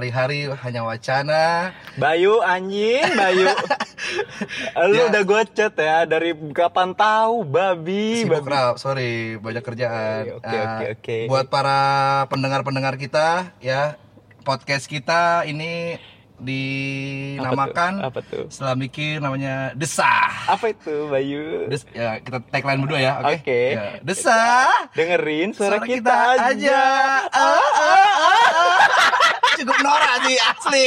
setelah berhari-hari hanya wacana. Bayu anjing, Bayu. Lu Ya. udah gue chat ya dari kapan tahu babi, Sibuk babi. Rap, sorry banyak kerjaan. Oke, Nah, oke, oke. Buat para pendengar-pendengar kita ya, podcast kita ini dinamakan Apa tuh? setelah mikir namanya Desah. Apa itu, Bayu? Des, ya kita tagline berdua ya, oke? Oke. Ya, Desah. Dengerin suara, Suara kita, aja. Ah, ah, ah, ah. Cukup norak sih asli.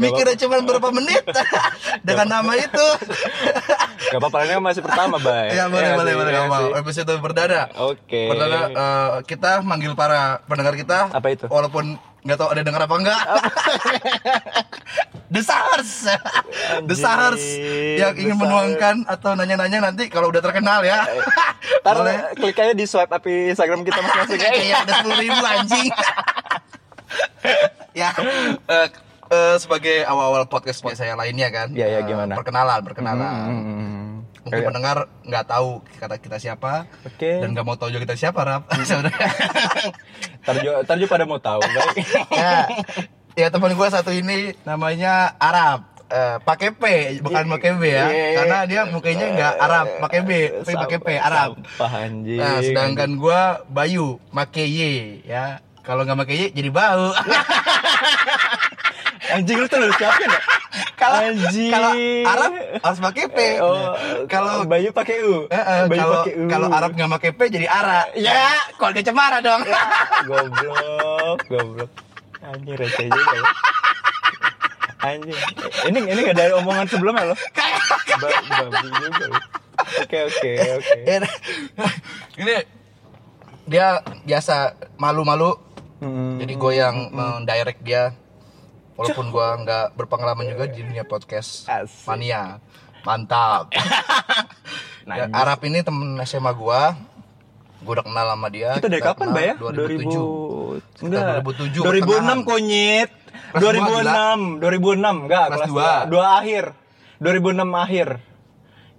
Mikirnya cuma berapa menit dengan nama itu. Gak apa-apa, ini masih pertama, Bay. Ya boleh Iya boleh boleh iya nggak mau. Episode perdana. Oke. Perdana eh, kita manggil para pendengar kita. Apa itu? Walaupun nggak tahu ada yang denger apa enggak. The Sahers. The Sahers yang ingin menuangkan atau nanya-nanya nanti kalau udah terkenal ya. Ntar boleh. klik aja di swipe up Instagram kita masing-masing. Kayak ada sepuluh ribu anjing. ya, eh, eh, sebagai awal-awal podcast podcast saya lainnya kan. Iya, iya, eh, gimana? Perkenalan, perkenalan. Hmm. Mungkin Kayak- pendengar nggak tahu kata kita siapa Oke. dan nggak mau tahu juga kita siapa rap sebenarnya. Juga, ntar juga pada mau tahu, baik. ya, ya teman gue satu ini namanya Arab. Eh, pakai P bukan pakai B ya, Iya. karena dia mukanya nggak Arab, pakai B, tapi pakai P Arab. Sampah anjing. Nah, sedangkan gua Bayu make Y ya. Kalau nggak make Y jadi bau. anjing lu tuh lu siapin ya? Kalau kalau Arab harus pakai P. Oh, Nah, kalau Bayu pakai U. eh, eh, Bayu kalau pakai U. kalau Arab nggak pakai P jadi Ara. Ya, keluarga cemara dong. goblok, goblok. Anjing receh juga ya. Anjing. Ini ini gak ada omongan sebelumnya loh. Kayak Ba- Babi juga lu. Oke oke oke. Ya, ini dia biasa malu-malu. Hmm. Jadi gue yang mendirect dia. Walaupun gua nggak berpengalaman juga di dunia podcast Asik. mania. Mantap. Ya. Arab ini temen SMA gua. Gua udah kenal sama dia. Kita dari kapan, ya? 2007. 2000 Enggak. 2007 2006 pertengahan. konyit. Kelas dua, 2006, 2006 enggak Kelas kelas dua. 2. 2 akhir. 2006 akhir.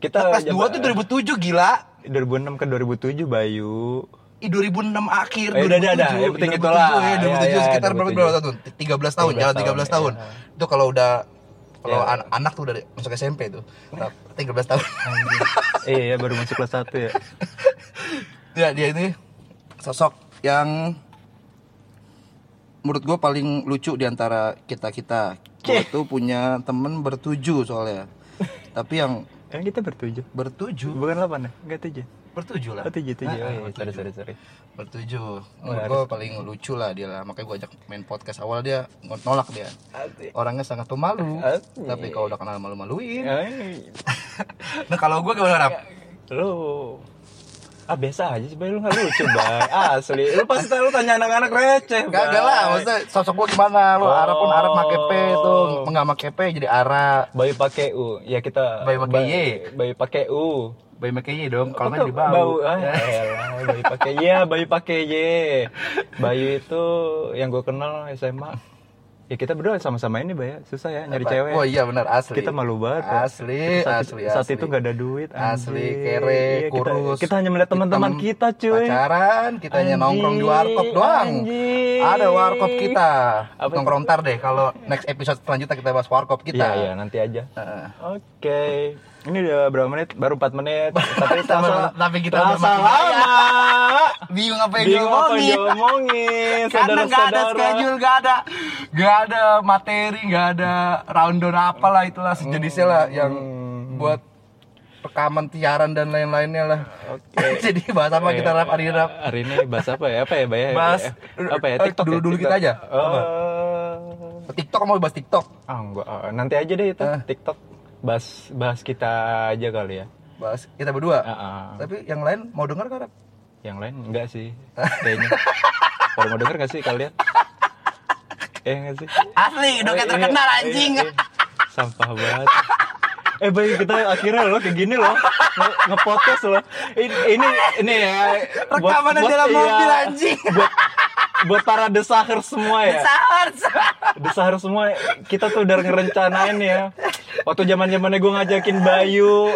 Kita Kelas jaba- 2 tuh 2007 gila. 2006 ke 2007 Bayu. Ih 2006 akhir Eh, udah, udah, udah. Yang penting itulah. 2007 ya, 2007 Iya, iya, sekitar berapa 2007. berapa tahun? 13 tahun, 13 jalan 13 tahun, tahun. iya. Itu kalau udah kalau Iya. an- anak tuh udah masuk SMP tuh. 13 tahun. Iya, iya baru masuk kelas 1 ya. ya dia ini sosok yang menurut gue paling lucu di antara kita kita. Gue tuh punya temen bertujuh soalnya. Tapi yang Kan kita bertujuh. bertujuh, Bukan 8 ya? Enggak 7. Bertujuh lah. Oh, 7 7. Ah, Oh, iya. bertujuh. Sorry, sorry, sorry. Bertujuh. Oh, Menurut gue paling lucu lah dia lah. Makanya gue ajak main podcast awal dia nolak dia. Asik. Orangnya sangat pemalu. Asik. Tapi kalau udah kenal malu-maluin. Nah kalau gue gimana Rap? Lu Ah biasa aja sih. Lu gak lucu, Bay. Asli. Lu pasti lu tanya anak-anak receh, Bay. Kagak lah, maksudnya sosok gue gimana? Lu Oh. Arab pun Arab pakai P tuh, nggak pakai P jadi Ara. Bayu pakai U. Ya kita Bayu pakai Y. Bayu pakai U. Bayi pakai Y dong, kalau Kok nggak jadi bau. bau. Ah, elah, Bayu pakai Y, ya, Bayu pakai Y. Bayu itu yang gue kenal SMA. Ya kita berdua sama-sama ini, Bay. ya. Susah ya nyari Apa? cewek. Oh iya benar asli. Kita malu banget. ya. Asli, Kita saat, asli, Saat asli. itu gak ada duit. Asli, anjing. kere, Iya, kita- kurus. Kita, hanya melihat teman-teman kita, cuy. Pacaran, kita hanya Anjing, nongkrong di warkop doang. anjing. Ada warkop kita. Apa itu? nongkrong ntar deh kalau next episode selanjutnya kita bahas warkop kita. Iya, iya, nanti aja. Heeh. Oke. Ini udah berapa menit? Baru 4 menit. Tapi terasa, Tapi kita udah makin lama. Bingung apa yang Bingung apa diomongin. yang diomongin. Karena nggak ada schedule, nggak ada, nggak ada materi, nggak ada rundown apalah itulah sejenisnya lah yang Hmm. buat rekaman tiaran dan lain-lainnya lah. Oke. Jadi bahas apa kita rap hari ini rap? Hari ini bahas apa ya? Apa ya, Bay? Bahas apa ya? eh, TikTok dulu- ya? dulu kita aja. Oh. TikTok mau bahas TikTok? Ah, enggak. Ah, nanti aja deh itu Ah. TikTok. Bahas bahas kita aja kali ya. Bahas kita berdua. Ah, ah. Tapi yang lain mau dengar kan? Yang lain enggak sih. Kayaknya. Baru mau denger gak sih kalian? Eh enggak sih? Asli, udah kayak Eh, terkenal eh, anjing. eh, eh. Sampah banget. Eh baik kita akhirnya loh kayak gini loh nge- nge-podcast loh. Ini ini ini ya Rekaman di dalam iya, mobil, anjing. Buat buat para desaher semua ya. Sahur. Desaher semua kita tuh udah ngerencanain ya. Waktu zaman zamannya gue ngajakin Bayu,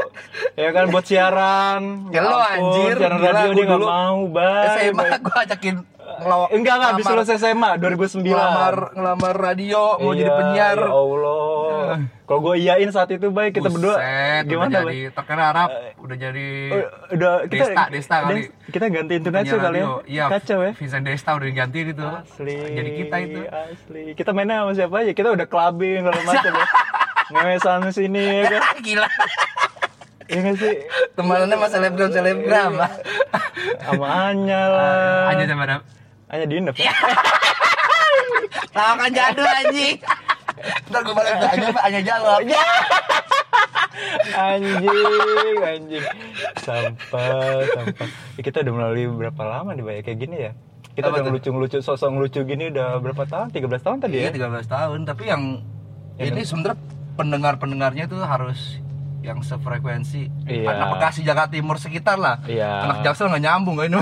ya kan buat siaran. Ya lo, anjir, siaran radio gua dia nggak mau, Bay. SMA gue ajakin ngelawak Enggak enggak, habis lulus SMA 2009. ngelamar ngelamar radio mau jadi Iya, penyiar Ya Allah. Kalau gue iyain saat itu, Bay, kita berdua Buset, gimana, udah Bay? jadi terkenal Arab udah jadi Oh, udah kita Desta, Desta kali. Des- kita ganti internet penyiar kali ya. iya Kacau ya. Vincent Desta udah diganti itu Asli. jadi kita itu Asli. Kita mainnya sama siapa aja? Kita udah clubbing segala macam ya. Ngewe sana sini ya kan. gila Iya nggak sih? temanannya sama selebgram selebgram lah Sama Anya lah. aja sama Arab Anya Dinep. lawakan jadul anjing ntar gue balik tanya apa hanya jawab Ya. anjing, anjing. Sampah, sampah. Ya, kita udah melalui berapa lama nih, Bay? Kayak gini ya? Kita Apa udah tuh? ngelucu-ngelucu, sosok ngelucu gini udah berapa tahun? 13 tahun tadi iya ya? 13 tahun tapi yang ini sebenarnya pendengar pendengarnya tuh harus yang sefrekuensi Iya. anak Bekasi Jakarta Timur sekitar lah Iya. anak Jaksel nggak nyambung ini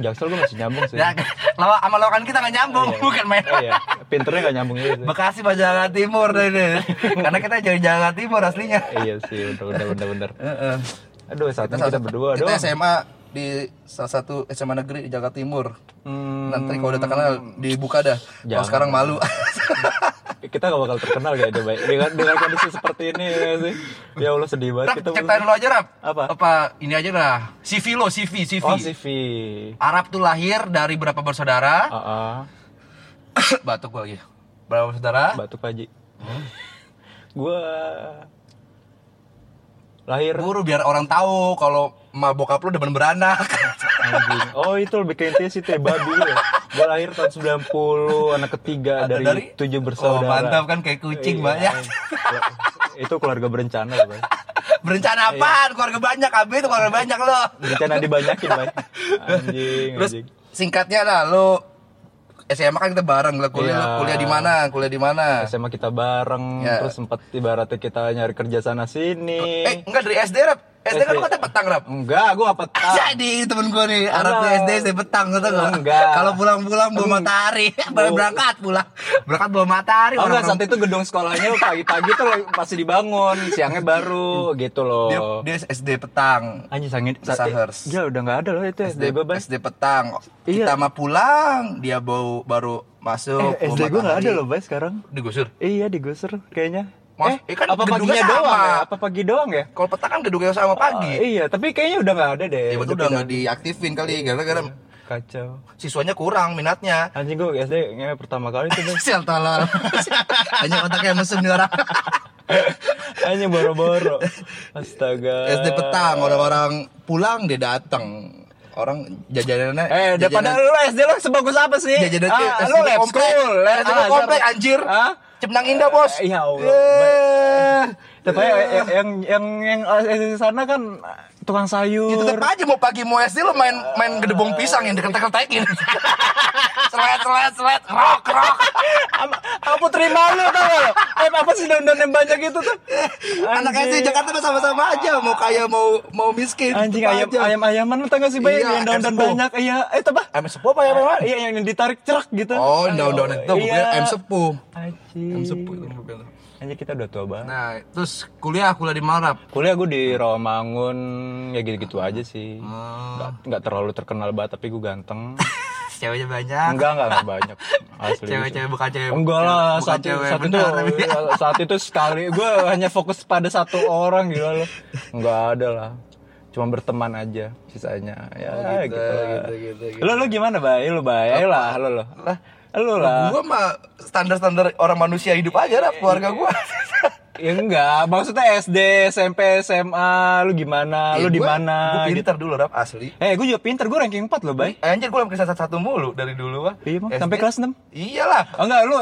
Jaksel gue masih nyambung sih. ya lawa sama lawakan kita nggak nyambung Iya. bukan main Oh, iya. Pinternya gak nyambung gitu. Bekasi sama Jakarta Timur deh ini karena kita dari Jakarta Timur aslinya iya sih, bener bener bener. bener. Heeh. Aduh, saat ini salah- kita berdua kita doang. SMA di salah satu SMA negeri di Jakarta Timur Hmm, nanti kalau udah terkenal dibuka dah kalau sekarang malu kita gak bakal terkenal kayaknya baik dengan dengan kondisi seperti ini ya sih. Ya Allah sedih banget Rap, kita. ceritain dulu aja Rap Apa? apa ini aja lah CV lo CV CV Oh, CV. Arab tuh lahir dari berapa bersaudara Ah, ah. batuk gua lagi berapa bersaudara Batuk Haji. Gua lahir buru biar orang tahu kalau emak bokap lu demen beranak. Oh, itu lebih ke intinya sih teh babi ya. Gua lahir tahun 90, anak ketiga Ada dari, tujuh oh, bersaudara. mantap kan kayak kucing Iya, banyak itu keluarga berencana, Bay. berencana apaan keluarga banyak AB itu keluarga banyak lo Berencana dibanyakin, Bay. Anjing, terus anjing. singkatnya lah lo SMA kan kita bareng lah kuliah Iya. lo kuliah di mana kuliah di mana SMA kita bareng, Ya. terus sempat ibaratnya kita nyari kerja sana sini. eh enggak dari SD rap SD kan lu kata petang rap Enggak, gua gak petang. Jadi temen gue nih, Arab tuh Enggak. SD SD petang gitu gak? Enggak. Kalau pulang-pulang bawa matahari, baru berangkat pulang, berangkat bawa matahari. Oh enggak, saat itu gedung sekolahnya pagi-pagi tuh pasti dibangun, siangnya baru gitu loh. dia, dia SD petang, Anjing sangit Sahers. Ya udah nggak ada loh itu SD, SD gue SD petang. Iya. Kita mah pulang, dia bau baru masuk. Eh, SD gue nggak ada loh bay sekarang. Digusur. Iya digusur kayaknya. Mas, eh, eh, kan apa gedungnya paginya sama. doang ya? Apa pagi doang ya? Kalau petang kan gedungnya sama pagi. Ah, iya, tapi kayaknya udah nggak ada deh. ya betul udah nggak diaktifin kali, gara-gara Kacau. siswanya kurang minatnya. Anjing gue SD ngewe pertama kali tuh. Sial tolol. Hanya otaknya mesum nih orang. Anjing boro-boro. Astaga. SD petang orang-orang pulang dia datang orang jajanannya Eh, daripada jajanan- lu SD lu sebagus apa sih? jajanan ah, lu lab school. lab- ah, komplek anjir Hah? Cipnang Indah bos Eh, Ya Allah. Eh. Tapi yang yang yang yang SD sana kan tukang sayur. Ya tetep aja mau pagi mau SD lo main main gedebong pisang yang diketek-ketekin selet selet selet rok rok Apa, terima lu tau lo? Eh, apa sih daun-daun yang banyak itu tuh? anak SD Jakarta mah sama-sama aja mau kaya mau mau miskin Anjing ayam aja. ayam ayaman lu tau gak sih bay Iya, yang daun-daun sepuh. banyak iya eh apa ayam sepuh apa ya memang iya yang ditarik cerak gitu oh daun-daun itu bukan ayam sepuh Anjing. ayam sepuh itu bukan. Anjing kita udah tua banget. Nah terus kuliah kuliah di Marab kuliah gue di Rawamangun ya gitu-gitu aja sih. Oh. nggak nggak terlalu terkenal banget tapi gue ganteng. Ceweknya banyak. Enggak enggak enggak banyak. Asli cewek-cewek bukan cewek enggak lah bukan saat, cewek saat itu tapi saat itu sekali gue hanya fokus pada satu orang gitu loh enggak ada lah. Cuma berteman aja sisanya. Ya Oh, gitu, gitu, gitu, gitu, gitu. lo lo gimana bay? Lo bay ayo lah lo lo. Lah lo lah. gua mah standar-standar orang manusia hidup aja lah keluarga gua. Ya enggak maksudnya SD SMP SMA lu gimana lu di Gua- mana gua gitu. pinter dulu rap asli. Eh gue juga pinter gue ranking 4 loh bay. Anjir gua ranking satu mulu dari dulu mah iya. SD. sampai kelas 6 iyalah Oh enggak lu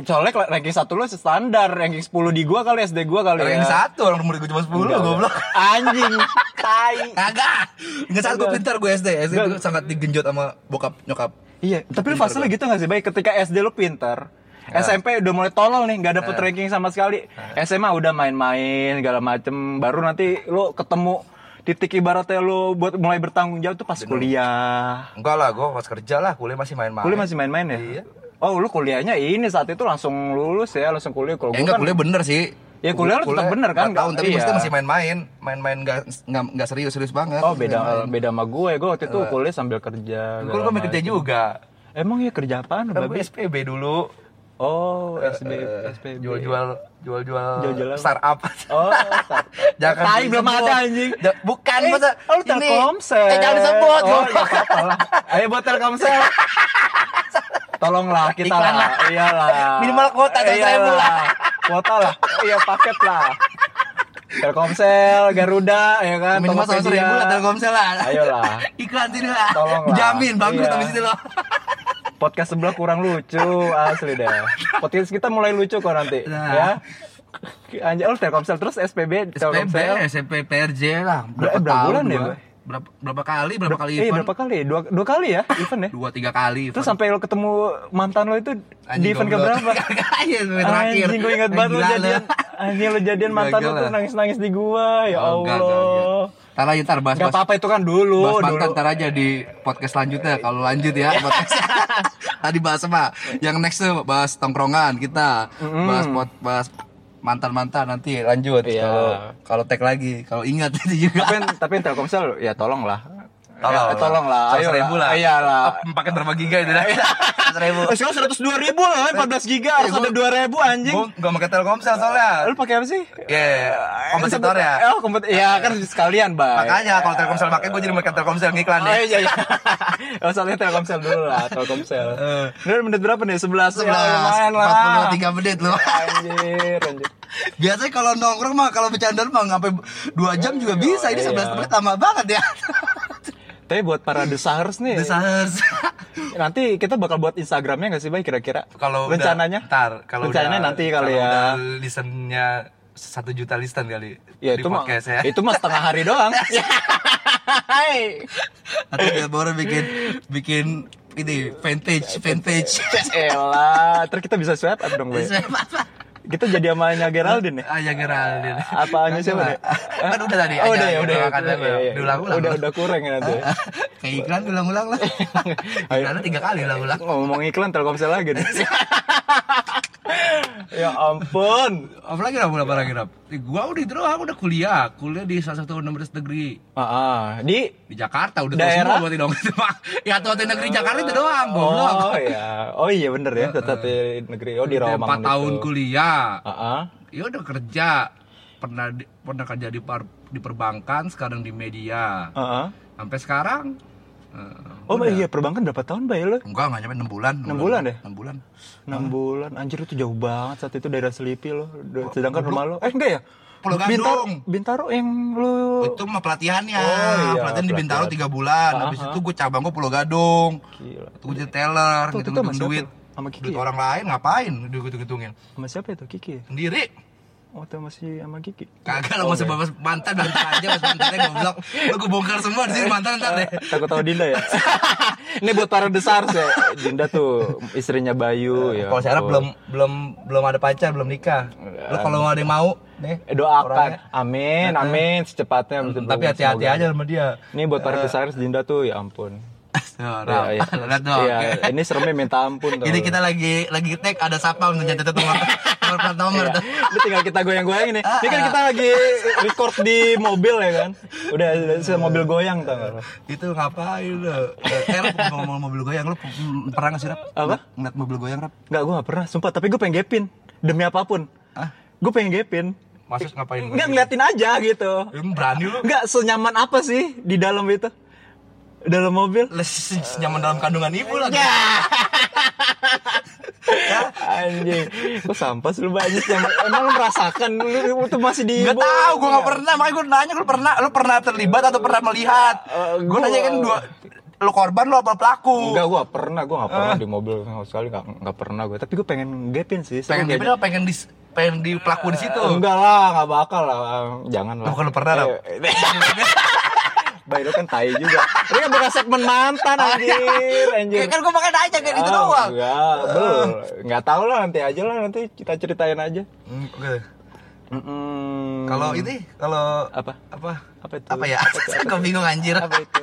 soalnya ranking 1 lu standar ranking 10 di gua kali SD gua kali ranking ya. satu orang umur gua cuma 10 Enggak, goblok. Anjing, tai. kagak. Enggak saat gua pintar gua SD SD gua sangat digenjot sama bokap nyokap Iya, tapi lu fase lu gitu gak sih, baik ketika SD lu pinter, SMP udah mulai tolol nih, nggak dapet ranking sama sekali. SMA udah main-main segala macem, baru nanti lu ketemu titik ibaratnya lu buat mulai bertanggung jawab tuh pas kuliah. enggak lah gua pas kerja lah kuliah masih main-main Kuliah masih main-main ya? Iya. Oh, lu kuliahnya ini saat itu langsung lulus ya, langsung kuliah. Kalau ya enggak kan kuliah bener sih Ya, kuliah lu tetap bener kan? tahun tapi Iya. maksudnya masih main-main, main-main nggak nggak nggak serius-serius banget. Oh beda Main-main. beda sama gue, gue waktu itu kuliah sambil kerja. Gue kan kerja juga. Emang ya kerja apaan, Kan gue SPB dulu. Oh, SB, Eh, SPB. Jual-jual jual-jual startup. Oh, start. Jangan Tai, belum ada, anjing. Bukan Eh, masa oh, lu Telkomsel. Eh jangan disebut. Oh, lah. Ayo buat Telkomsel. Tolonglah kita Iklan lah. lah. Iyalah. Minimal kuota, seratus ribu Iyalah. lah. Kuota lah. Iya, paket lah. Telkomsel, Garuda, ya kan. Minimal seratus Tokopedia. ribu lah Telkomsel lah. Ayolah. Iklan sini lah. Tolonglah. Jamin bagus Iya. habis itu loh. Podcast sebelah kurang lucu, asli deh. Podcast kita mulai lucu kok nanti, Nah. ya. Anjir, oh Telkomsel terus SPB, SPB, Telkomsel. SMP, PRJ lah. Berapa bulan ya? Berapa, berapa kali, berapa kali Eh, event? berapa kali? Dua, dua kali ya event ya? Dua, tiga kali. Terus sampai lo ketemu mantan lo itu di event ke berapa? Iya, event terakhir. Anjing gue ingat banget lo jadian Anjing lo jadian mantan lo tuh nangis-nangis di gua Ya Oh, enggak, enggak, Allah enggak. Ntar aja, ntar bahas, Gak apa-apa itu kan dulu bahas dulu. mantan ntar aja di podcast selanjutnya. Kalau lanjut ya podcast. Tadi bahas apa? Yang next tuh bahas tongkrongan kita. Bahas bahas mantan-mantan nanti lanjut. Iya. Kalau kalau tag lagi, kalau ingat itu juga. Tapi tapi Telkomsel ya tolong lah Tolong ya, tolong lah ayo ribu lah. Iya lah Pakai berapa giga itu dah? Seratus ribu. Eh, sekarang seratus dua ribu lah, 14 giga harus ada dua ribu anjing. Gue gak pakai Telkomsel soalnya. Lu pakai apa sih? Iya, kompetitor ya. Oh, kompet Iya kan sekalian, Bay. Makanya kalau Telkomsel pakai gue jadi pakai Telkomsel ngiklan Oh ya. iya iya. oh, soalnya Telkomsel dulu lah, Telkomsel. Ini menit berapa nih? 11. Ya, lumayan lah. 43 menit loh. Anjir, anjir. Biasanya kalau nongkrong mah kalau bercanda mah sampai 2 jam juga bisa. Ini 11 menit lama banget ya. Tapi buat para desahers nih, Desahers. nanti kita bakal buat Instagramnya nggak sih, Bay kira-kira? Kalau udah- rencananya? ntar kalau rencananya udah- nanti kali kalau ya. udah listennya satu juta listen kali Ya itu mah ya. itu mah setengah hari doang. Hai. Atau dia baru bikin bikin ini vintage vintage. Elah, terus kita bisa swipe up dong, Bay. Kita jadi amanya Geraldine nih. Ah ya Geraldine. Apaannya siapa nih? Kan udah tadi. Oh, udah ya, udah ya. kan Iya, iya. diulang-ulang. Udah udah kurang ya nanti. Kayak iklan ulang-ulang lah. Iklannya tiga kali ulang-ulang. Ngomong iklan Telkomsel lagi nih. ya ampun. Apa lagi rap? Apa lagi rap? Eh, Gua udah itu doang, udah kuliah, kuliah di salah satu universitas negeri Ah, ah. di di Jakarta udah Daerah? semua berarti dong. Ya tuh negeri Jakarta itu doang, goblok. Oh iya. Oh iya bener ya, tetap di negeri. Oh di Romang. Empat tahun kuliah. Ah, ah. Ya udah kerja. Pernah di- pernah kerja di par- di perbankan, sekarang di media. Ah, ah. Sampai sekarang Oh iya, perbankan berapa tahun bay lo? enggak enggak nyampe 6 bulan. Enam bulan ya? 6 bulan. 6 bulan. Anjir itu jauh banget saat itu daerah Selipi lo. Sedangkan rumah lo. Eh enggak ya? Pulau Bintaro, Gadung. Bintaro yang lu Itu mah pelatihannya. Oh, iya, pelatihan di Bintaro. 3 bulan. Ah, Habis itu gue cabang gue Pulau Gadung. Gila. Itu gue jadi teller, gitu duit. Sama Kiki Duit ya? orang lain ngapain? Duit gue hitungin Sama siapa itu? Kiki ya? Sendiri. Oh, itu masih sama Kiki. Kagak lo masih bahas mantan dan aja mas mantannya goblok. Lo gue bongkar semua di sini mantan ntar deh. Takut tahu Dinda ya? Ini buat para desar ya. Dinda tuh istrinya Bayu ya. Kalau saya ampun. belum belum belum ada pacar, belum nikah. Lo kalau ada yang mau, nih. Eh, doakan. orangnya. Amin, amin secepatnya. Hmm, Tapi hati-hati aja sama dia. Ini buat para desar Dinda tuh ya ampun. Tuh. Lihat dong. Iya, ini seremnya minta ampun tuh. Ini kita lagi lagi tag ada siapa untuk catat nomor nomor plat nomor tuh. Ini tinggal kita goyang-goyang ini. Ini kan kita lagi record di mobil ya kan. Udah mobil goyang lo? Itu ngapain lo? Eh, ngomong mobil goyang lo pernah nggak sih rap? Apa? Ngeliat mobil goyang rap? Enggak, gue gak pernah. Sumpah, tapi gue pengen gepin. Demi apa pun. Ah, Gue pengen gepin. maksud ngapain? Enggak ngeliatin aja gitu. Berani lu? Enggak senyaman apa sih di dalam itu? Dalam mobil? Nyaman dalam kandungan ibu lagi. Anjing, kok sampah lu banyak yang emang lu merasakan lu, tuh masih di Gak tahu, gue gak pernah. Makanya gue nanya, lu pernah, lu pernah terlibat atau pernah melihat? Eh, gue gua- nanya kan dua, lu korban lu apa pelaku? Enggak, gua pernah, gua gak pernah di mobil sama sekali, gak, gak pernah gue. Tapi gue pengen gapin sih. pengen kayaknya. gimana? Pengen di pengen di pelaku di situ. Enggak lah, gak bakal lah. Jangan lah. Bukan lu pernah, Rap? Baik, lu kan tai juga. Ini kan bukan segmen mantan, anjir. Anjir. Ya kan gue makan aja kayak gitu Ah, doang. Enggak, belum. Enggak tahu lah nanti aja lah nanti kita ceritain aja. Hmm, Oke. Mm-mm. Kalau ini, kalau apa? apa? Apa itu? Apa ya? Gue bingung anjir. Apa itu?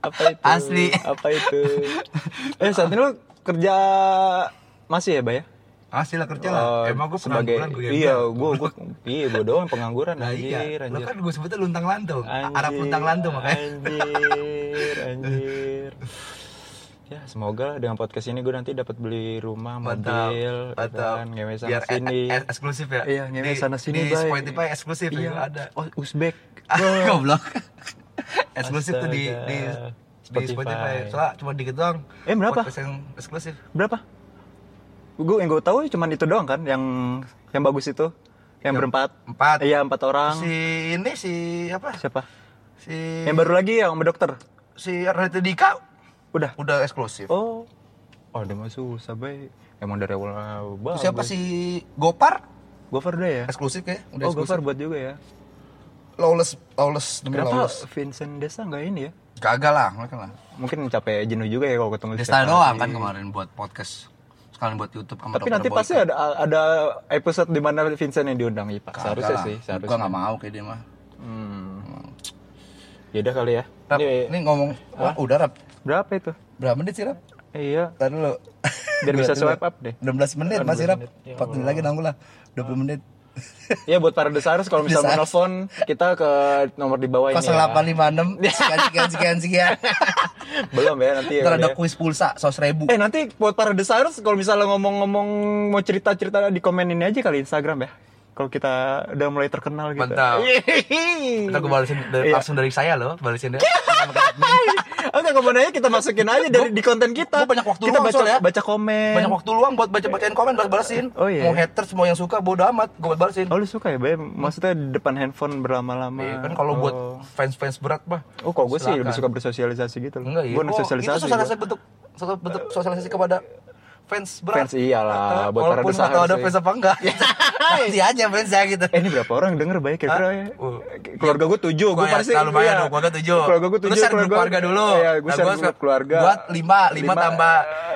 Apa itu? Asli. Apa itu? Eh, saat ini lu kerja masih ya, Bay? ya? Hasil kerja lah. Oh, Emang gue sebagai pengangguran gue iya gue gue iya gue doang pengangguran Nah, anjir iya. Lo anjir kan gue sebutnya luntang lantung. Arab luntang lantung makanya. Anjir, anjir. Ya semoga lah dengan podcast ini gue nanti dapat beli rumah, Mantap. mobil, ya Mantap. kan, ngewe sana Biar e- sini. e- eksklusif ya. Iya, ngewe Di- sana sini, Di. Spotify eksklusif Iya, ya ada. Oh, Uzbek. Goblok. eksklusif tuh di di Spotify. di Spotify. Soalnya cuma dikit doang. Eh, berapa? Podcast yang eksklusif. Berapa? Gue yang gue tahu cuman itu doang kan, yang yang bagus itu, yang berempat. Empat. Iya empat orang. Si ini si apa? Siapa? Si Yang baru lagi yang sama dokter. si Raditya Dika Udah. udah eksklusif. Oh. Oh, dia mah susah, bay. Emang dari awal bagus. Siapa si Gopar? Gofar udah ya? Eksklusif ya? Udah Oh, eksklusif. Gofar buat juga ya. Lawless, lawless demi Kenapa lawless. Vincent Desa nggak ini ya? Gagal lah, mereka lah. Mungkin capek jenuh juga ya kalau ketemu hari. doang kan kemarin buat podcast. Sekalian buat YouTube sama Tapi Dr. nanti Boyke. pasti ada ada episode di mana Vincent yang diundang ya, Pak. Kagak Seharusnya lah. sih, Gua seharusnya. nggak mau kayak dia mah. Hmm. Ya udah kali ya. Rap, Ini ini ngomong, ah, udah rap. berapa itu? Berapa menit sih rap? Iya. Tadi dulu. Biar bisa swipe up deh. 16 menit 16 masih rap. menit. Ya 4 menit lagi nanggung lah. 20 menit. Ya buat para desires kalau misalnya nelfon kita ke nomor di bawah ini ya. 0856 sekian sekian sekian sekian. Belum ya nanti ya. Ada ya. kuis pulsa 100 ribu. Eh nanti buat para desires kalau misalnya ngomong-ngomong mau cerita-cerita di komen ini aja kali Instagram ya. Kalau kita udah mulai terkenal gitu. Mantap. Gue balesin dari- Iya. langsung dari saya loh, balesin dia. Oke, komennya kita masukin aja dari di konten kita. gua banyak waktu kita luang baca soalnya. baca komen. Banyak waktu luang buat baca-bacain komen balas-balasin. Oh, iya. Mau haters mau yang suka bodo amat, gue balasin. Oh lu suka ya, Bay? Maksudnya di depan handphone berlama-lama. Iya, kan kalau buat Oh. fans-fans berat mah. Oh, kok gue sih lebih suka bersosialisasi gitu loh. Enggak iya. Gue Oh, sosialisasi. Itu sosialisasi bentuk satu bentuk sosialisasi kepada fans berat. Fans iyalah, buat para Walaupun nggak tahu ada fans apa enggak. Nanti aja fans ya gitu. Eh ini berapa orang denger baik ya? Uh. Keluarga gue tujuh, gue ya, pasti nah, lumayan iya. dong, keluarga tujuh. Keluarga gue Lu tujuh, share grup keluarga dulu. Iya, gue Nah, share grup keluarga. Gua lima, lima, tambah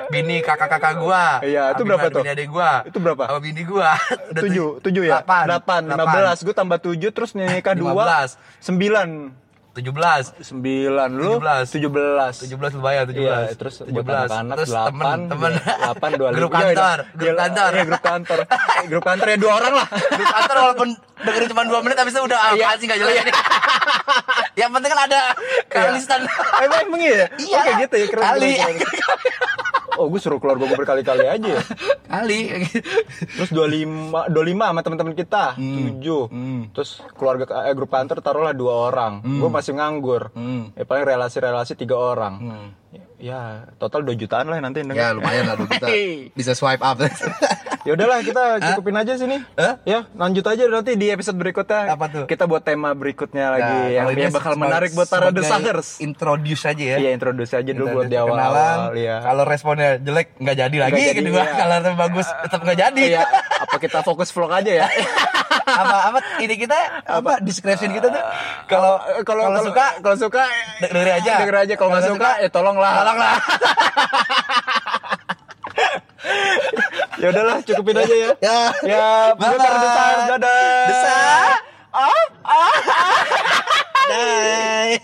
bini kakak-kakak gua. Iya, itu berapa bini tuh? adik gua. Itu berapa? Sama bini gua. Udah tujuh, tujuh ya? Delapan. Delapan, lima belas. Gue tambah tujuh, terus nikah dua, sembilan. Tujuh belas. Sembilan lu? Tujuh belas. Tujuh belas. Tujuh belas lumayan, tujuh belas. Iya, terus buat belas. anak-anak Terus delapan, temen, temen. delapan dua Grup lima. Iya, kantor, iya. grup kantor. Iya, grup kantor. Grup kantor ya dua orang lah. Grup kantor walaupun dengerin cuma dua menit habis itu udah Iya. apa sih nggak jelas. Yang penting kan ada kalistan. Emang emang iya? Iya. Oke gitu ya, keren. Kali. Oh, gue suruh keluarga gue berkali-kali aja ya. Kali. Terus 25 25 sama teman-teman kita, 7. Hmm. Terus keluarga eh, grup kantor taruhlah dua orang. Gue masih nganggur. Hmm. Ya paling relasi-relasi tiga orang. Hmm. Ya, total 2 jutaan lah nanti yang denger. Ya lumayan lah tuh kita bisa swipe up. Ya udahlah kita cukupin aja sini. Hah? Ya, lanjut aja nanti di episode berikutnya. Apa tuh? Kita buat tema berikutnya lagi Nah, yang, kalau ini yang bakal menarik buat para desires. Introduce aja ya. Iya, introduce aja dulu buat di Perkenalan. awal-awal ya. Kalau responnya jelek nggak jadi lagi. jadi, Kedua iya. kalau bagus tetap nggak jadi. Iya, apa kita fokus vlog aja ya? apa apa ini kita apa description kita tuh kalau kalau kalau suka kalau suka de- dengerin aja. denger aja kalau nggak Kalau suka ya tolonglah tolonglah. ya udahlah cukupin aja ya ya. ya para desires dadah Desa. ah ah Bye.